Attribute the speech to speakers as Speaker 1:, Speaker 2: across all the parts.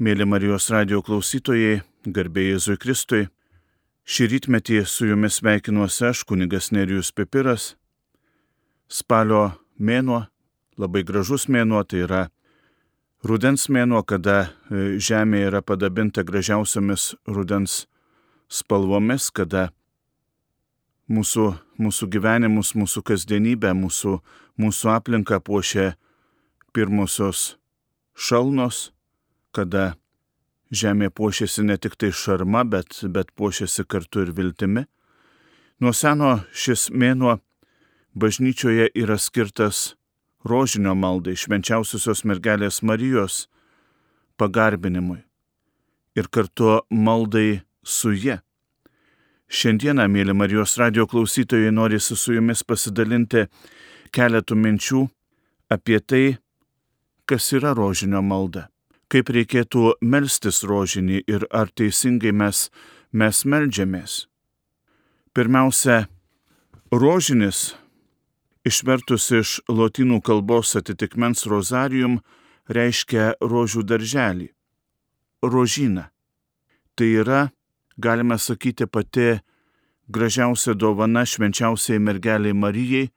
Speaker 1: Mėly Marijos radio klausytojai, garbė Jėzui Kristui, šį rytmetį su jumis sveikinuosi aš, kunigas Nerijus Pipiras. Spalio mėnuo, labai gražus mėnuo, tai yra rudens mėnuo, kada e, žemė yra padabinta gražiausiamis rudens spalvomis, kada mūsų, mūsų gyvenimus, mūsų kasdienybę, mūsų, mūsų aplinką puošia pirmosios šalnos kada žemė puošiasi ne tik tai šarma, bet, bet puošiasi kartu ir viltimi. Nuo seno šis mėnuo bažnyčioje yra skirtas rožinio maldai švenčiausiosios mergelės Marijos pagarbinimui ir kartu maldai su jie. Šiandieną, mėly Marijos radio klausytojai, norisi su jumis pasidalinti keletų minčių apie tai, kas yra rožinio malda kaip reikėtų melstis rožinį ir ar teisingai mes, mes melžiamės. Pirmiausia, rožinis, išvertus iš lotynų kalbos atitikmens rozarium, reiškia rožių darželį. Rožina. Tai yra, galime sakyti, pati gražiausia dovana švenčiausiai mergeliai Marijai,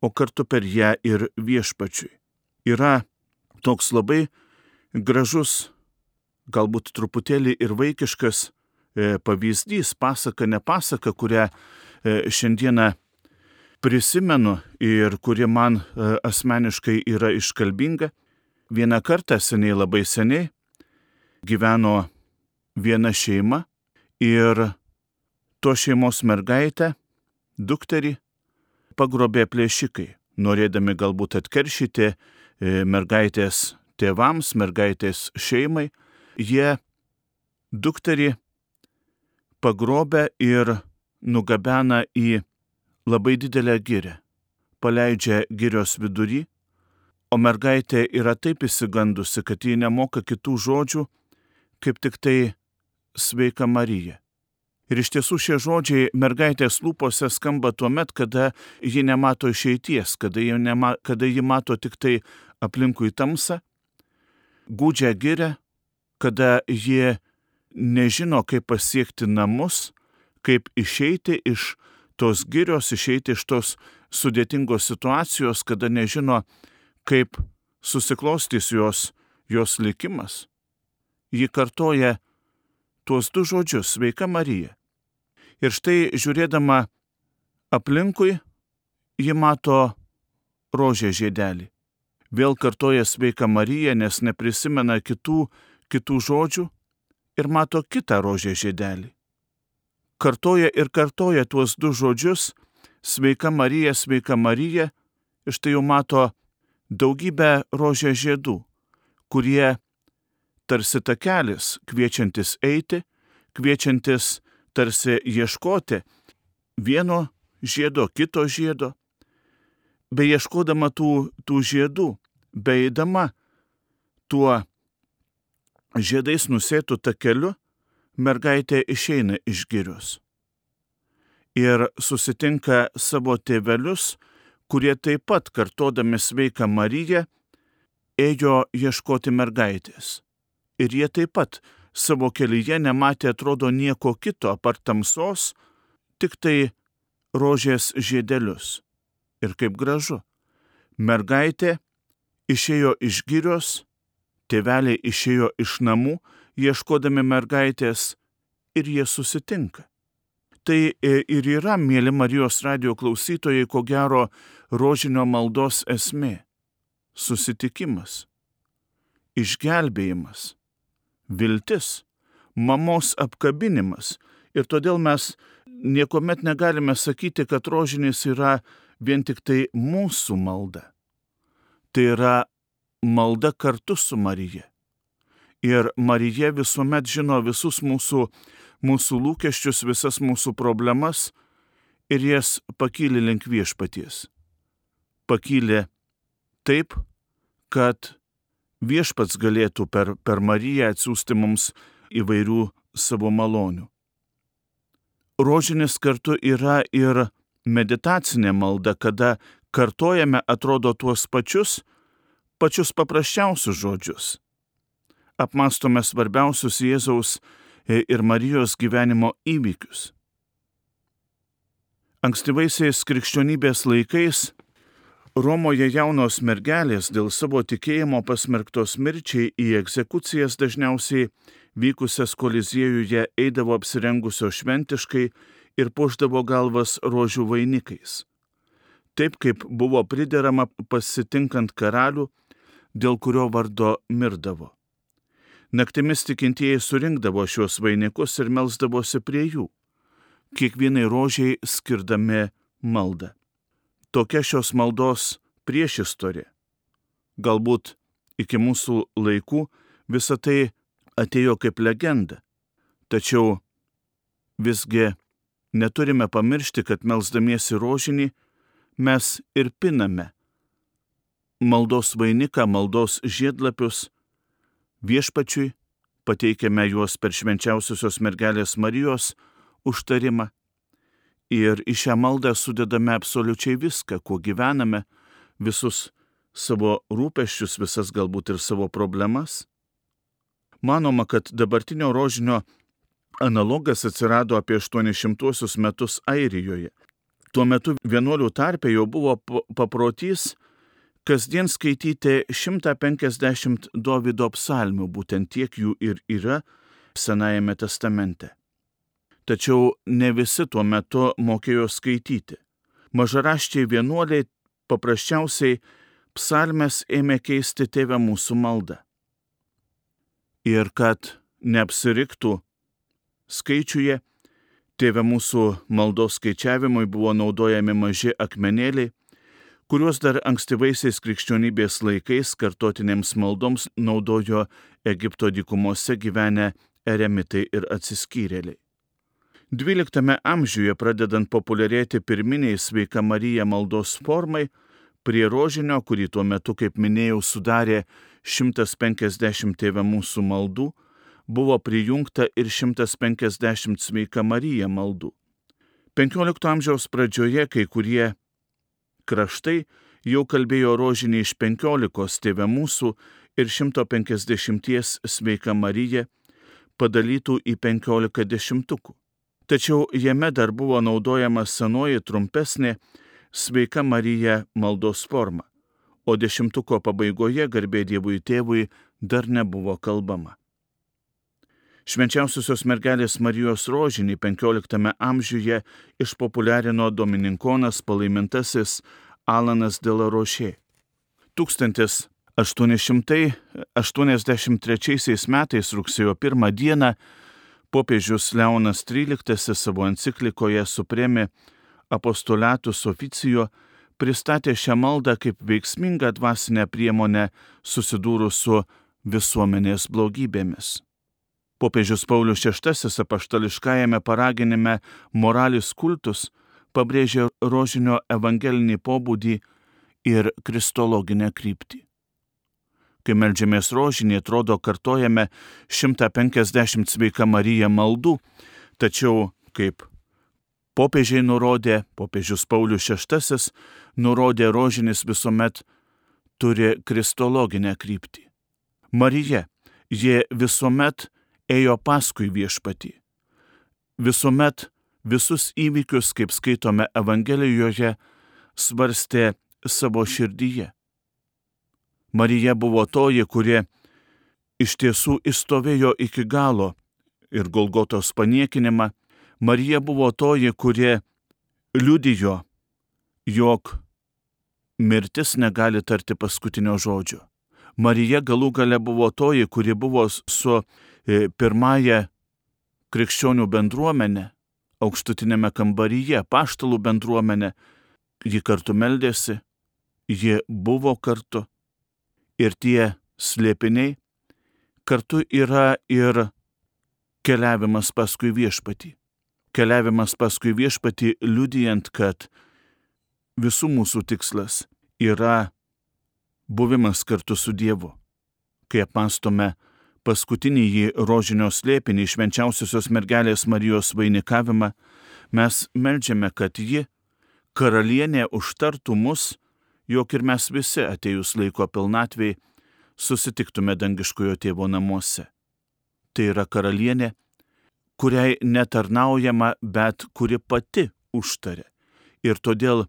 Speaker 1: o kartu per ją ir viešpačiui. Yra toks labai gražus, galbūt truputėlį ir vaikiškas e, pavyzdys, pasaka, ne pasaka, kurią e, šiandieną prisimenu ir kuri man e, asmeniškai yra iškalbinga. Vieną kartą seniai labai seniai gyveno viena šeima ir to šeimos mergaitę, dukterį, pagrobė plėšikai, norėdami galbūt atkeršyti mergaitės tėvams, mergaitės šeimai, jie dukterį pagrobę ir nugabena į labai didelę girę, paleidžia girios vidury, o mergaitė yra taip įsigandusi, kad ji nemoka kitų žodžių, kaip tik tai sveika Marija. Ir iš tiesų šie žodžiai mergaitės lūpose skamba tuo met, kada ji nemato išeities, kada ji, nema, kada ji mato tik tai aplinkui tamsą gūdžią girę, kada jie nežino, kaip pasiekti namus, kaip išeiti iš tos girios, išeiti iš tos sudėtingos situacijos, kada nežino, kaip susiklostys jos, jos likimas. Ji kartoja tuos du žodžius - sveika Marija. Ir štai žiūrėdama aplinkui, ji mato rožė žiedelį vėl kartoja sveika Marija, nes neprisimena kitų, kitų žodžių ir mato kitą rožę žiedelį. Kartoja ir kartoja tuos du žodžius - sveika Marija, sveika Marija, ir štai jau mato daugybę rožę žiedų, kurie tarsi takelis, kviečiantis eiti, kviečiantis tarsi ieškoti vieno žiedo, kito žiedo, beieškodama tų, tų žiedų, beidama tuo žiedais nusėtų takeliu, mergaitė išeina iš girius. Ir susitinka savo tėvelius, kurie taip pat kartodami sveiką Mariją ėjo ieškoti mergaitės. Ir jie taip pat savo kelyje nematė atrodo nieko kito apart tamsos, tik tai rožės žiedelius ir kaip gražu. Mergaitė išėjo iš girios, tėveliai išėjo iš namų, ieškodami mergaitės ir jie susitinka. Tai e, ir yra, mėly Marijos radio klausytojai, ko gero rožinio maldos esmė - susitikimas, išgelbėjimas, viltis, mamos apkabinimas. Ir todėl mes niekuomet negalime sakyti, kad rožinis yra vien tik tai mūsų malda. Tai yra malda kartu su Marija. Ir Marija visuomet žino visus mūsų, mūsų lūkesčius, visas mūsų problemas ir jas pakylė link viešpaties. Pakylė taip, kad viešpats galėtų per, per Mariją atsiųsti mums įvairių savo malonių. Rožinis kartu yra ir meditacinė malda, kada kartojame atrodo tuos pačius, pačius paprasčiausius žodžius. apmastome svarbiausius Jėzaus ir Marijos gyvenimo įvykius. Ankstyvaisiais krikščionybės laikais Romoje jaunos mergelės dėl savo tikėjimo pasmerktos mirčiai į egzekucijas dažniausiai vykusias koliziejuje eidavo apsirengusios šventiškai ir puošdavo galvas rožių vainikais. Taip kaip buvo priderama pasitinkant karalių, dėl kurio vardo mirdavo. Naktimis tikintieji surinkdavo šios vainikus ir melzdavosi prie jų, kiekvienai rožiai skirdami maldą. Tokia šios maldos priešistorė. Galbūt iki mūsų laikų visa tai atėjo kaip legenda, tačiau visgi neturime pamiršti, kad melzdamiesi rožinį mes ir piname maldos vainiką, maldos žiedlapius viešpačiui, pateikėme juos per švenčiausiosios mergelės Marijos užtarimą ir į šią maldą sudedame absoliučiai viską, kuo gyvename, visus savo rūpeščius, visas galbūt ir savo problemas. Manoma, kad dabartinio rožinio Analogas atsirado apie 800 metus Airijoje. Tuo metu vienuolių tarpe jau buvo paprotys kasdien skaityti 150 Davido psalmių, būtent tiek jų ir yra Senajame testamente. Tačiau ne visi tuo metu mokėjo skaityti. Mažaraščiai vienuoliai paprasčiausiai psalmes ėmė keisti tėvę mūsų maldą. Ir kad neapsiriktų skaičiuje, tėve mūsų maldos skaičiavimui buvo naudojami maži akmenėliai, kuriuos dar ankstyvaisiais krikščionybės laikais kartotinėms maldoms naudojo Egipto dykumose gyvenę eremitai ir atsiskyrėliai. XII amžiuje pradedant populiarėti pirminiai sveika Marija maldos formai, prie rožinio, kurį tuo metu, kaip minėjau, sudarė 150 tėvę mūsų maldų, buvo prijungta ir 150 sveika Marija maldų. 15 amžiaus pradžioje kai kurie kraštai jau kalbėjo rožinį iš 15 tėvė mūsų ir 150 sveika Marija padalytų į 15 dešimtukų. Tačiau jame dar buvo naudojama senoji trumpesnė sveika Marija maldos forma, o dešimtuko pabaigoje garbė Dievui tėvui dar nebuvo kalbama. Švenčiausiosios mergelės Marijos rožinį XV amžiuje išpopuliarino domininkonas palaimintasis Alanas de la Roche. 1883 metais rugsėjo 1 dieną popiežius Leonas XIII savo enciklikoje Supremi Apostolatus Oficijo pristatė šią maldą kaip veiksmingą dvasinę priemonę susidūrus su visuomenės blogybėmis. Popiežius Paulius VI apaštališkajame paraginime moralis kultus pabrėžė rožinio evangelinį pobūdį ir kristologinę kryptį. Kai melžiamės rožinį, atrodo, kartojame 150 sveika Marija maldų, tačiau kaip popiežiai nurodė, popiežius Paulius VI nurodė, rožinis visuomet turi kristologinę kryptį. Marija, jie visuomet ėjo paskui viešpatį. Visuomet visus įvykius, kaip skaitome Evangelijoje, svarstė savo širdyje. Marija buvo toji, kurie iš tiesų įstovėjo iki galo ir Golgotos paniekinimą. Marija buvo toji, kurie liudijo, jog mirtis negali tarti paskutinio žodžio. Marija galų gale buvo toji, kuri buvo su E, pirmąją krikščionių bendruomenę aukštutinėme kambaryje, paštalų bendruomenę, ji kartu meldėsi, ji buvo kartu ir tie slėpiniai kartu yra ir keliavimas paskui viešpatį. Keliavimas paskui viešpatį liudijant, kad visų mūsų tikslas yra buvimas kartu su Dievu. Kai apmastome paskutinį jį rožinio slėpinį švenčiausiosios mergelės Marijos vainikavimą, mes melžiame, kad ji, karalienė, užtartų mus, jog ir mes visi atejus laiko pilnatvėjai susitiktume dangiškojo tėvo namuose. Tai yra karalienė, kuriai netarnaujama, bet kuri pati užtarė. Ir todėl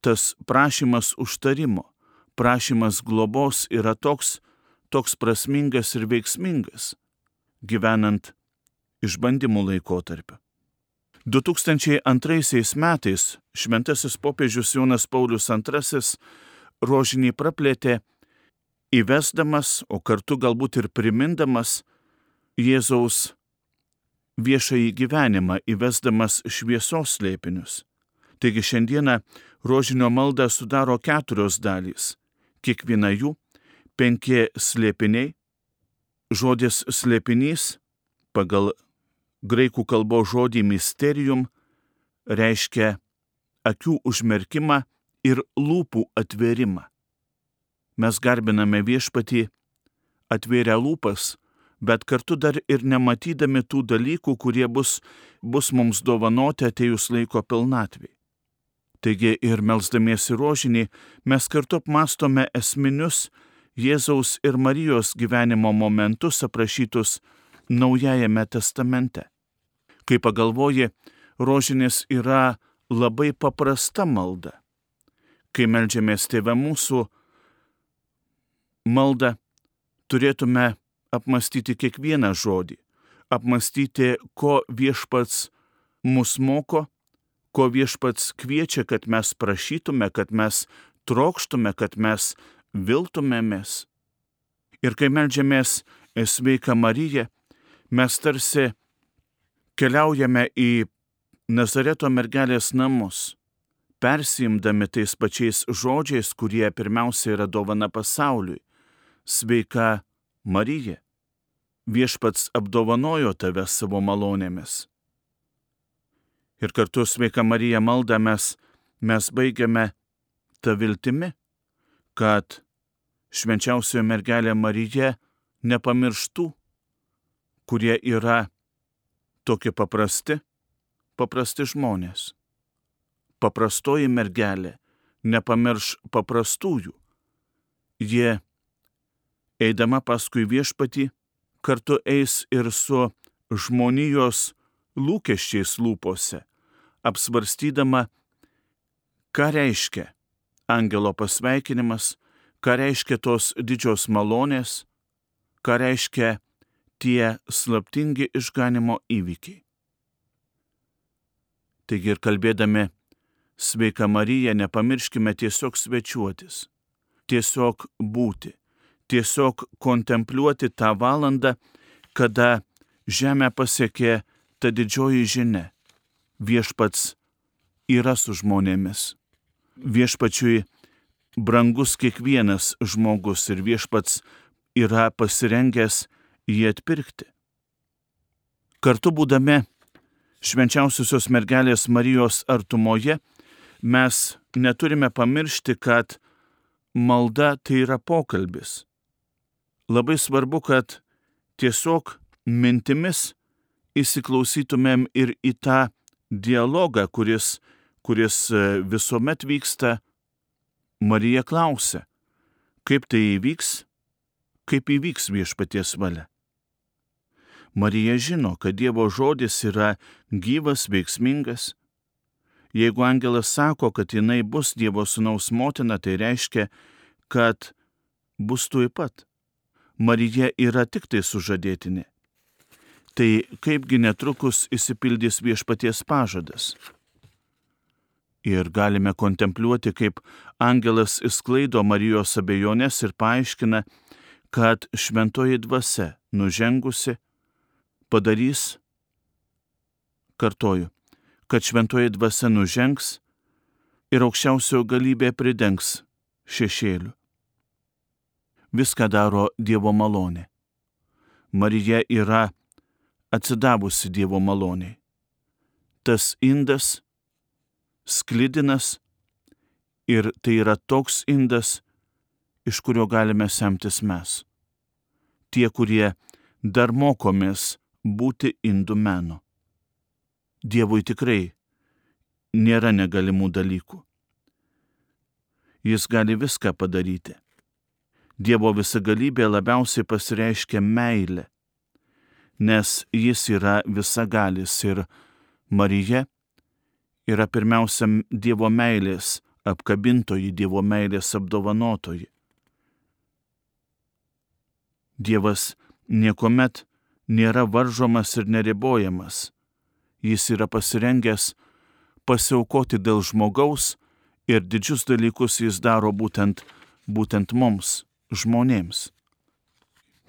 Speaker 1: tas prašymas užtarimo, prašymas globos yra toks, toks prasmingas ir veiksmingas, gyvenant išbandymų laikotarpiu. 2002 metais šventasis popiežius Jonas Paulius II rožinį praplėtė, įvesdamas, o kartu galbūt ir primindamas Jėzaus viešąjį gyvenimą, įvesdamas šviesos slėpinius. Taigi šiandieną rožinio maldą sudaro keturios dalys. Kiekviena jų penki slėpiniai. Žodis slėpinys pagal graikų kalbos žodį mysterium reiškia akių užmerkimą ir lūpų atvėrimą. Mes garbiname viešpatį atvėrę lūpas, bet kartu dar ir nematydami tų dalykų, kurie bus, bus mums dovanoti atejus laiko pilnatvį. Taigi ir melzdamiesi rožinį mes kartu apmastome esminius Jėzaus ir Marijos gyvenimo momentus aprašytus Naujajame testamente. Kai pagalvoji, rožinės yra labai paprasta malda. Kai melžiamės tėvę mūsų maldą, turėtume apmastyti kiekvieną žodį, apmastyti, ko viešpats mus moko, ko viešpats kviečia, kad mes prašytume, kad mes trokštume, kad mes viltumėmės. Ir kai melžiamės sveika Marija, mes tarsi keliaujame į Nazareto mergelės namus, persimdami tais pačiais žodžiais, kurie pirmiausia yra dovana pasauliui. Sveika Marija, viešpats apdovanojo tave savo malonėmis. Ir kartu sveika Marija maldą mes, mes baigiame tą viltimi, kad švenčiausioji mergelė Marija nepamirštų kurie yra tokie paprasti, paprasti žmonės. Paprastoji mergelė nepamirš paprastųjų. Jie, eidama paskui viešpatį, kartu eis ir su žmonijos lūkesčiais lūpose, apsvarstydama, ką reiškia angelo pasveikinimas, ką reiškia tos didžios malonės, ką reiškia tie slaptingi išganimo įvykiai. Taigi ir kalbėdami Sveika Marija, nepamirškime tiesiog svečiuotis, tiesiog būti, tiesiog kontempliuoti tą valandą, kada žemę pasiekė ta didžioji žinia. Viešpats yra su žmonėmis. Viešpačiui brangus kiekvienas žmogus ir viešpats yra pasirengęs jį atpirkti. Kartu būdami švenčiausiosios mergelės Marijos artumoje, mes neturime pamiršti, kad malda tai yra pokalbis. Labai svarbu, kad tiesiog mintimis įsiklausytumėm ir į tą dialogą, kuris, kuris visuomet vyksta. Marija klausia, kaip tai įvyks, kaip įvyks viešpaties valia. Marija žino, kad Dievo žodis yra gyvas, veiksmingas. Jeigu angelas sako, kad jinai bus Dievo sunaus motina, tai reiškia, kad bus tuoj pat. Marija yra tik tai sužadėtinė. Tai kaipgi netrukus įsipildys viešpaties pažadas. Ir galime kontempliuoti, kaip angelas įsklaido Marijos abejonės ir paaiškina, kad šventoji dvasia nužengusi padarys, kartoju, kad šventoji dvasia nužengs ir aukščiausio galybė pridengs šešėlių. Viską daro Dievo malonė. Marija yra atsidavusi Dievo maloniai. Tas indas, sklidinas ir tai yra toks indas, iš kurio galime semtis mes. Tie, kurie dar mokomės būti indų meno. Dievui tikrai nėra negalimų dalykų. Jis gali viską padaryti. Dievo visagalybė labiausiai pasireiškia meilė, nes jis yra visagalis ir Marija yra pirmiausia Dievo meilės apkabintoji, Dievo meilės apdovanotoji. Dievas niekuomet nėra varžomas ir neribojamas. Jis yra pasirengęs pasiaukoti dėl žmogaus ir didžius dalykus jis daro būtent, būtent mums, žmonėms.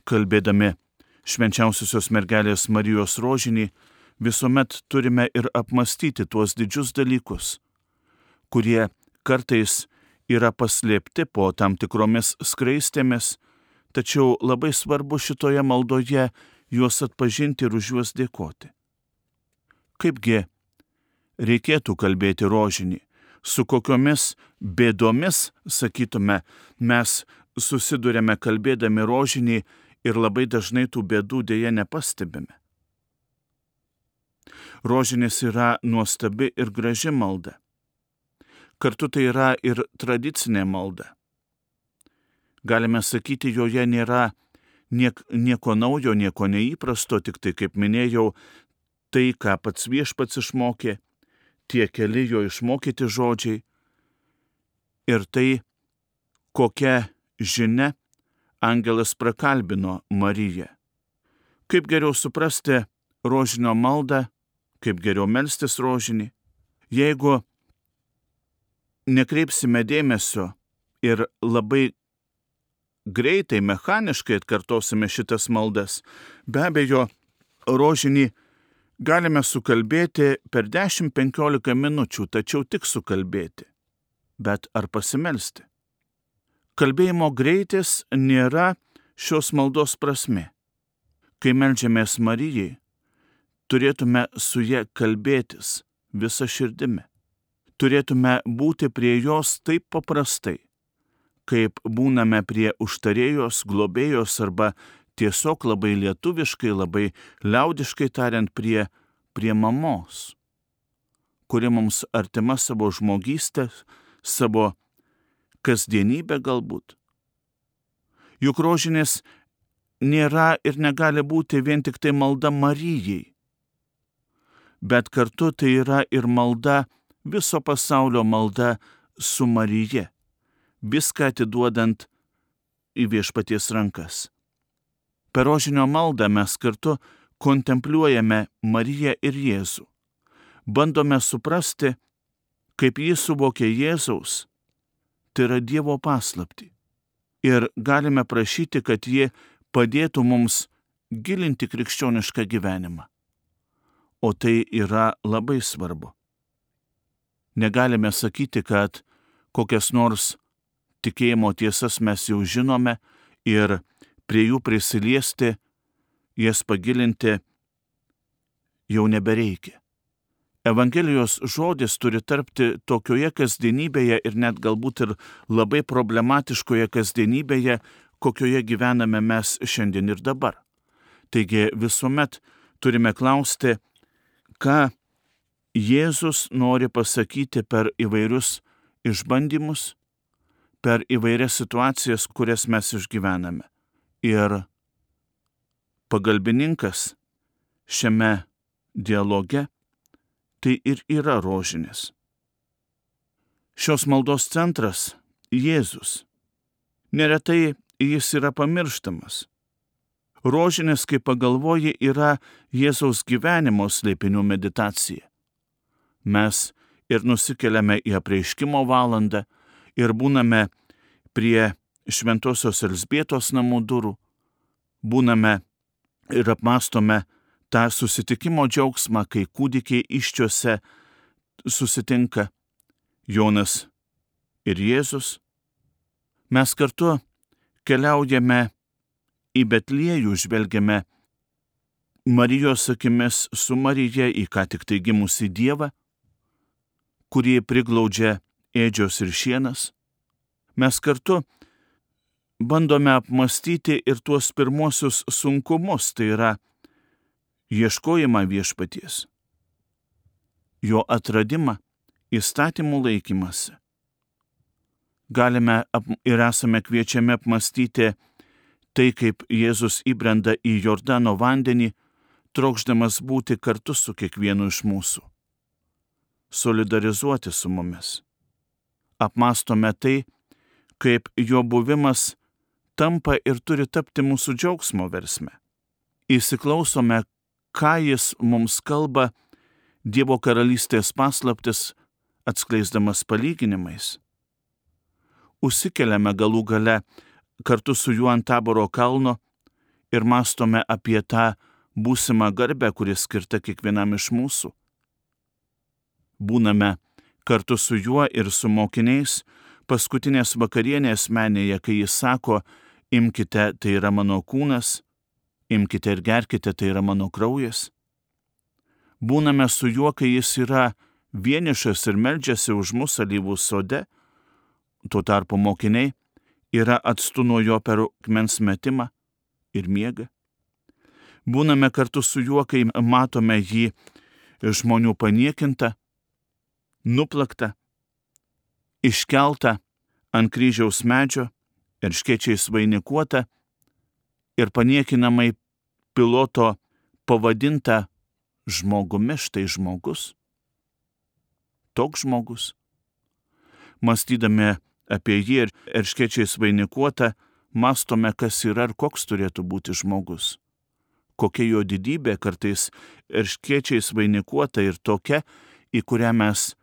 Speaker 1: Kalbėdami švenčiausiosios mergelės Marijos rožinį, visuomet turime ir apmastyti tuos didžius dalykus, kurie kartais yra paslėpti po tam tikromis skraistėmis, tačiau labai svarbu šitoje maldoje juos atpažinti ir už juos dėkoti. Kaipgi reikėtų kalbėti rožinį, su kokiomis bėdomis, sakytume, mes susidurėme kalbėdami rožinį ir labai dažnai tų bėdų dėje nepastebime. Rožinis yra nuostabi ir graži malda. Kartu tai yra ir tradicinė malda. Galime sakyti, joje nėra niek, nieko naujo, nieko neįprasto, tik tai, kaip minėjau, tai, ką pats viešpats išmokė, tie keli jo išmokyti žodžiai ir tai, kokia žinia angelas prakalbino Mariją. Kaip geriau suprasti rožinio maldą, kaip geriau melstis rožinį, jeigu nekreipsime dėmesio ir labai greitai, mechaniškai atkartosime šitas maldas, be abejo, rožinį galime sukalbėti per 10-15 minučių, tačiau tik sukalbėti. Bet ar pasimelsti? Kalbėjimo greitis nėra šios maldos prasme. Kai melžiamės Marijai, turėtume su ją kalbėtis visą širdimi. Turėtume būti prie jos taip paprastai, kaip būname prie užtarėjos, globėjos arba tiesiog labai lietuviškai, labai liaudiškai tariant prie, prie mamos, kuri mums artima savo žmogystę, savo kasdienybę galbūt. Juk rožinės nėra ir negali būti vien tik tai malda Marijai, bet kartu tai yra ir malda, viso pasaulio malda su Marija viską atiduodant į viešpaties rankas. Per rožinio maldą mes kartu kontempliuojame Mariją ir Jėzų. Bandome suprasti, kaip jis suvokė Jėzaus, tai yra Dievo paslapti. Ir galime prašyti, kad jie padėtų mums gilinti krikščionišką gyvenimą. O tai yra labai svarbu. Negalime sakyti, kad kokias nors tikėjimo tiesas mes jau žinome ir prie jų prisiliesti, jas pagilinti jau nebereikia. Evangelijos žodis turi tarpti tokioje kasdienybėje ir net galbūt ir labai problematiškoje kasdienybėje, kokioje gyvename mes šiandien ir dabar. Taigi visuomet turime klausti, ką Jėzus nori pasakyti per įvairius išbandymus, per įvairias situacijas, kurias mes išgyvename. Ir pagalbininkas šiame dialoge tai ir yra rožinis. Šios maldos centras - Jėzus. Neretai jis yra pamirštamas. Rožinis, kai pagalvoji, yra Jėzaus gyvenimo slėpinių meditacija. Mes ir nusikeliame į apreiškimo valandą, ir būname prie Šventojios Elsbietos namų durų, būname ir apmastome tą susitikimo džiaugsmą, kai kūdikiai iščiose susitinka Jonas ir Jėzus. Mes kartu keliaujame į Betliejų, žvelgiame Marijos akimis su Marija į ką tik tai gimusi Dievą, kurį priglaudžia ėdžios ir šienas, mes kartu bandome apmastyti ir tuos pirmosius sunkumus, tai yra ieškojimą viešpaties, jo atradimą įstatymų laikymasi. galime ir esame kviečiami apmastyti tai, kaip Jėzus įbrenda į Jordano vandenį, trokšdamas būti kartu su kiekvienu iš mūsų, solidarizuoti su mumis. Apmastome tai, kaip jo buvimas tampa ir turi tapti mūsų džiaugsmo versme. Įsiklausome, ką jis mums kalba Dievo karalystės paslaptis, atskleisdamas palyginimais. Užsikeliame galų gale kartu su juo ant taboro kalno ir mastome apie tą būsimą garbę, kuri skirta kiekvienam iš mūsų. Būname kartu su juo ir su mokiniais paskutinės vakarienės menėje, kai jis sako, imkite, tai yra mano kūnas, imkite ir gerkite, tai yra mano kraujas. Būname su juo, kai jis yra vienišas ir meldžiasi už mus alyvų sode, tuo tarpu mokiniai yra atstu nuo jo per akmens metimą ir miega. Būname kartu su juo, kai matome jį žmonių paniekintą, nuplaktą, iškeltą ant kryžiaus medžio ir škečiais vainikuotą ir paniekinamai piloto pavadintą žmogumi štai žmogus. Toks žmogus. Mąstydami apie jį ir erškečiais vainikuotą, mastome, kas yra ir koks turėtų būti žmogus. Kokia jo didybė kartais erškečiais vainikuota ir tokia, į kurią mes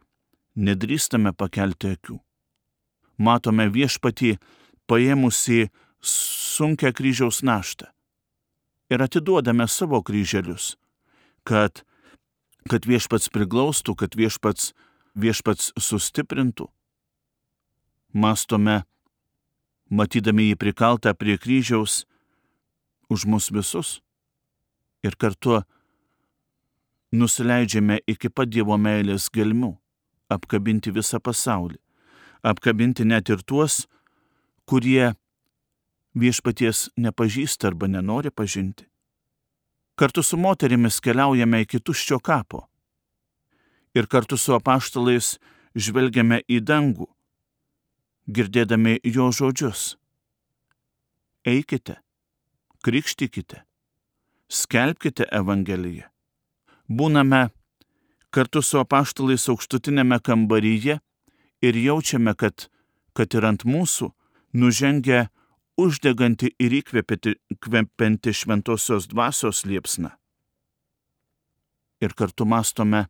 Speaker 1: nedrįstame pakelti akių. Matome viešpatį paėmusi sunkia kryžiaus naštą ir atiduodame savo kryželius, kad, kad viešpats priglaustų, kad viešpats, viešpats sustiprintų. Mastome, matydami jį prikaltą prie kryžiaus už mus visus ir kartu nusileidžiame iki pat Dievo meilės gelmių, apkabinti visą pasaulį, apkabinti net ir tuos, kurie viešpaties nepažįsta arba nenori pažinti. Kartu su moterimis keliaujame iki tuščio kapo ir kartu su apaštalais žvelgiame į dangų, girdėdami jo žodžius. Eikite, krikštykite, skelbkite Evangeliją. Būname kartu su apaštalais aukštutinėme kambaryje ir jaučiame, kad, kad ir ant mūsų nužengia uždeganti ir įkvepianti šventosios dvasios liepsna. Ir kartu mastome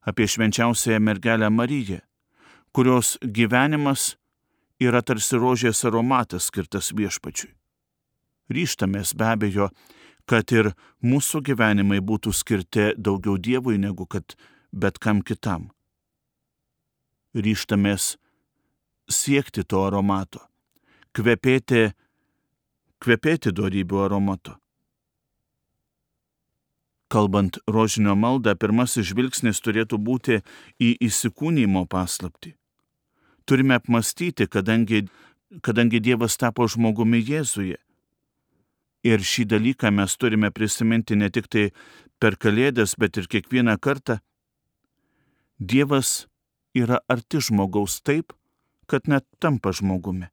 Speaker 1: apie švenčiausiąją mergelę Mariją, kurios gyvenimas yra tarsi rožės aromatas skirtas viešpačiui. Ryštamės be abejo, kad ir mūsų gyvenimai būtų skirti daugiau Dievui negu kad bet kam kitam. Ryštamės siekti to aromato kvepėti, kvepėti darybių aromatu. Kalbant rožinio maldą, pirmasis žvilgsnis turėtų būti į įsikūnymo paslapti. Turime apmastyti, kadangi, kadangi Dievas tapo žmogumi Jėzuje. Ir šį dalyką mes turime prisiminti ne tik tai per Kalėdas, bet ir kiekvieną kartą. Dievas yra arti žmogaus taip, kad net tampa žmogumi.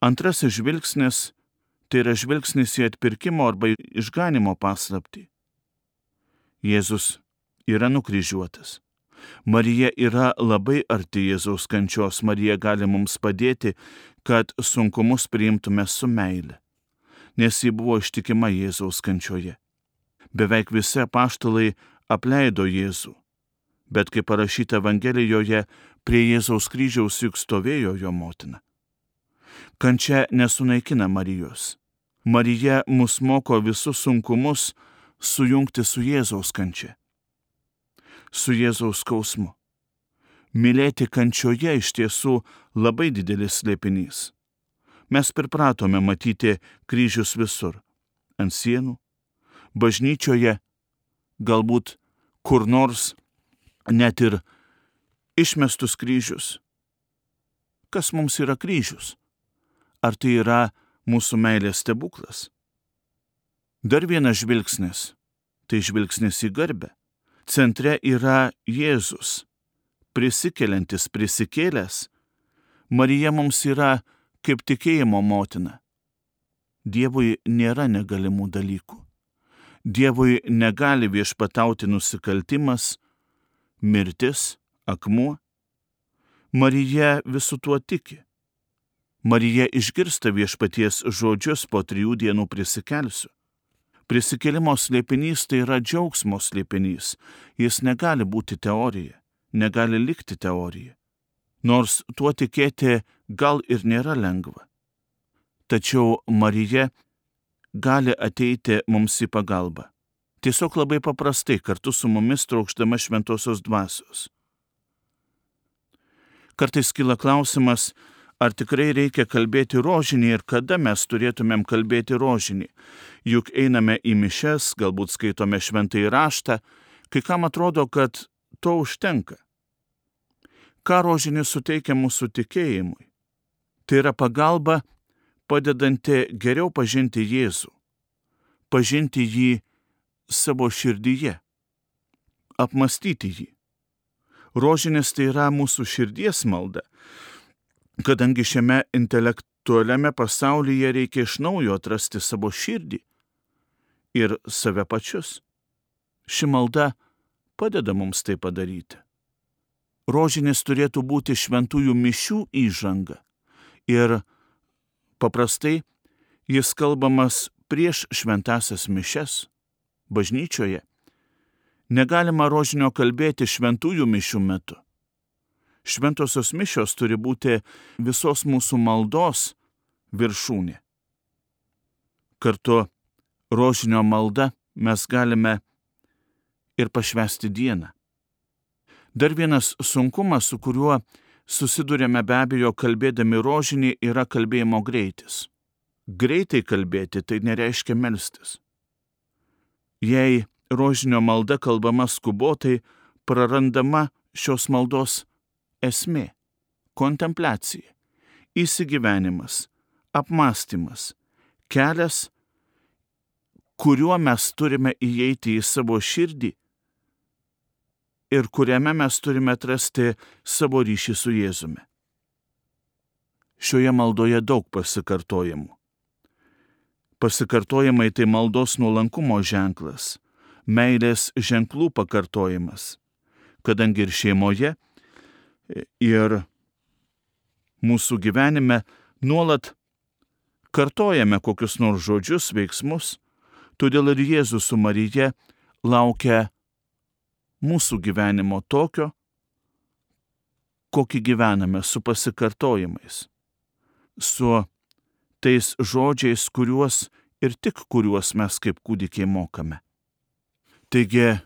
Speaker 1: Antrasis žvilgsnis tai yra žvilgsnis į atpirkimo arba išganimo paslapti. Jėzus yra nukryžiuotas. Marija yra labai arti Jėzaus kančios. Marija gali mums padėti, kad sunkumus priimtume su meile, nes ji buvo ištikima Jėzaus kančioje. Beveik visi paštalai apleido Jėzų, bet kaip parašyta Evangelijoje, prie Jėzaus kryžiaus juk stovėjo jo motina. Kančia nesunaikina Marijos. Marija mus moko visus sunkumus sujungti su Jėzaus kančia. Su Jėzaus skausmu. Mylėti kančioje iš tiesų labai didelis slėpinys. Mes pripratome matyti kryžius visur - ant sienų, bažnyčioje, galbūt kur nors, net ir išmestus kryžius. Kas mums yra kryžius? Ar tai yra mūsų meilės stebuklas? Dar vienas žvilgsnis - tai žvilgsnis į garbę. Centre yra Jėzus, prisikeliantis, prisikėlęs, Marija mums yra kaip tikėjimo motina. Dievui nėra negalimų dalykų. Dievui negali viešpatauti nusikaltimas, mirtis, akmuo. Marija visų tuo tiki. Marija išgirsta viešpaties žodžius po trijų dienų prisikelsiu. Prisikėlimo slėpinys tai yra džiaugsmo slėpinys. Jis negali būti teorija, negali likti teorija. Nors tuo tikėti gal ir nėra lengva. Tačiau Marija gali ateiti mums į pagalbą. Tiesiog labai paprastai kartu su mumis trokšdama šventosios dvasios. Kartais kyla klausimas, ar tikrai reikia kalbėti rožinį ir kada mes turėtumėm kalbėti rožinį. Juk einame į mišes, galbūt skaitome šventai raštą, kai kam atrodo, kad to užtenka. Ką rožinis suteikia mūsų tikėjimui? Tai yra pagalba padedanti geriau pažinti Jėzų, pažinti jį savo širdyje, apmastyti jį. Rožinės tai yra mūsų širdies malda, kadangi šiame intelektualiame pasaulyje reikia iš naujo atrasti savo širdį ir save pačius. Ši malda padeda mums tai padaryti. Rožinės turėtų būti šventųjų mišių įžanga ir Paprastai jis kalbamas prieš šventasias mišes bažnyčioje. Negalima rožinio kalbėti šventųjų mišių metu. Šventosios mišios turi būti visos mūsų maldos viršūnė. Kartu rožinio malda mes galime ir pašvesti dieną. Dar vienas sunkumas, su kuriuo susidurėme be abejo kalbėdami rožinį yra kalbėjimo greitis. Greitai kalbėti tai nereiškia melstis. Jei rožinio malda kalbama skubotai, prarandama šios maldos esmė - kontempliacija, įsigyvenimas, apmąstymas, kelias, kuriuo mes turime įeiti į savo širdį ir kuriame mes turime atrasti savo ryšį su Jėzumi. Šioje maldoje daug pasikartojimų. Pasikartojimai tai maldos nuolankumo ženklas, meilės ženklų pakartojimas, kadangi ir šeimoje, ir mūsų gyvenime nuolat kartojame kokius nors žodžius, veiksmus, todėl ir Jėzus su Marija laukia mūsų gyvenimo tokio, kokį gyvename su pasikartojimais, su tais žodžiais, kuriuos ir tik kuriuos mes kaip kūdikiai mokame. Taigi,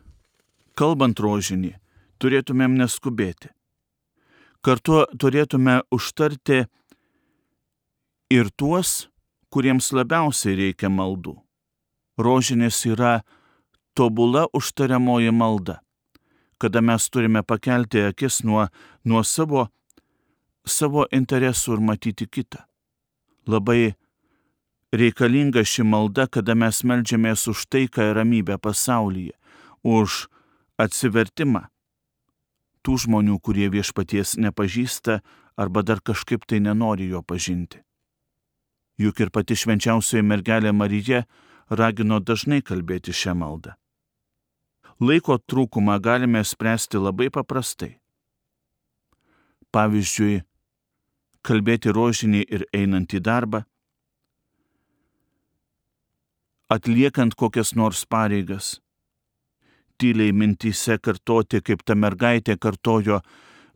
Speaker 1: kalbant rožinį, turėtumėm neskubėti. Kartu turėtume užtarti ir tuos, kuriems labiausiai reikia maldų. Rožinės yra tobula užtariamoji malda kada mes turime pakelti akis nuo, nuo savo, savo interesų ir matyti kitą. Labai reikalinga ši malda, kada mes melžiamės už taiką ir ramybę pasaulyje, už atsivertimą tų žmonių, kurie viešpaties nepažįsta arba dar kažkaip tai nenori jo pažinti. Juk ir pati švenčiausioji mergelė Marija ragino dažnai kalbėti šią maldą laiko trūkumą galime spręsti labai paprastai. Pavyzdžiui, kalbėti rožinį ir einant į darbą, atliekant kokias nors pareigas, tyliai mintyse kartoti, kaip ta mergaitė kartojo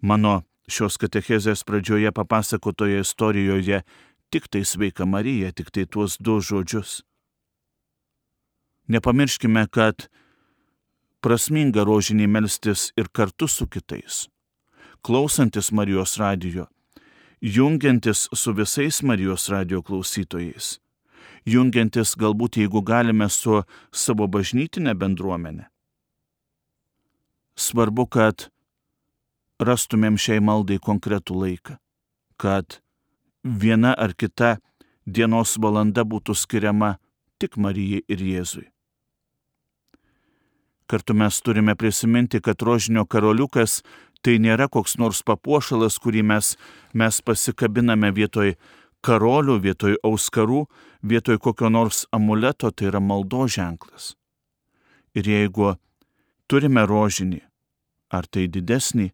Speaker 1: mano šios katechezės pradžioje papasakotoje istorijoje, tik tai sveika Marija, tik tai tuos du žodžius. Nepamirškime, kad prasminga rožinį melstis ir kartu su kitais, klausantis Marijos radijo, jungiantis su visais Marijos radijo klausytojais, jungiantis galbūt jeigu galime su savo bažnytinė bendruomenė. Svarbu, kad rastumėm šiai maldai konkretų laiką, kad viena ar kita dienos valanda būtų skiriama tik Marijai ir Jėzui. Kartu mes turime prisiminti, kad rožinio karoliukas Tai nėra koks nors papuošalas, kurį mes, mes pasikabiname vietoj karolių, vietoj auskarų, vietoj kokio nors amuleto, tai yra maldo ženklas. Ir jeigu turime rožinį, ar tai didesnį,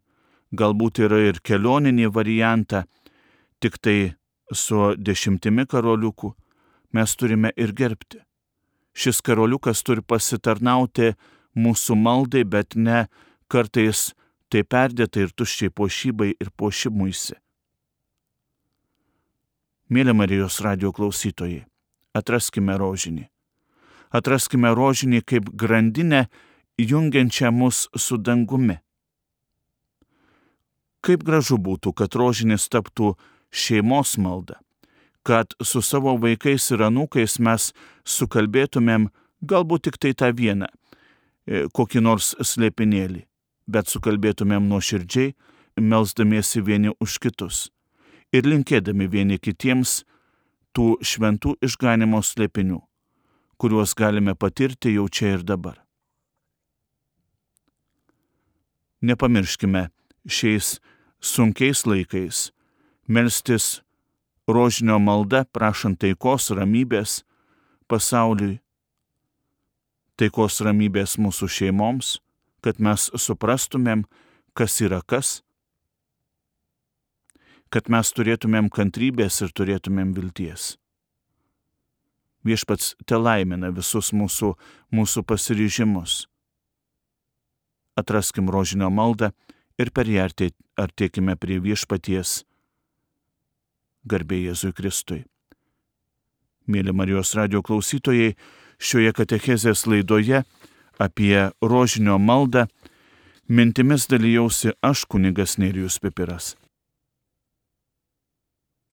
Speaker 1: galbūt yra ir kelioninį variantą, tik tai su dešimtimi karoliukų, mes turime ir gerbti. Šis karoliukas turi pasitarnauti mūsų maldai, bet ne kartais tai perdėtai ir tuščiai pošybai ir pošimuisi. Mėly Marijos radio klausytojai, atraskime rožinį. Atraskime rožinį kaip grandinę jungiančią mus su dangumi. Kaip gražu būtų, kad rožinis taptų šeimos malda, kad su savo vaikais ir anūkais mes sukalbėtumėm galbūt tik tai tą vieną, e, kokį nors slėpinėlį, bet sukalbėtumėm nuoširdžiai, melzdamiesi vieni už kitus ir linkėdami vieni kitiems tų šventų išganimo slėpinių, kuriuos galime patirti jau čia ir dabar. Nepamirškime šiais sunkiais laikais melstis rožinio malda, prašant taikos, ramybės pasauliui, taikos ramybės mūsų šeimoms, kad mes suprastumėm, kas yra kas kad mes turėtumėm kantrybės ir turėtumėm vilties. Viešpats te laimina visus mūsų, mūsų pasiryžimus. Atraskim rožinio maldą ir per ją artėkime prie viešpaties. Garbė Jėzui Kristui. Mėly Marijos radio klausytojai, šioje katechezės laidoje apie rožinio maldą mintimis dalyjausi aš kunigas Nerijus Pipiras.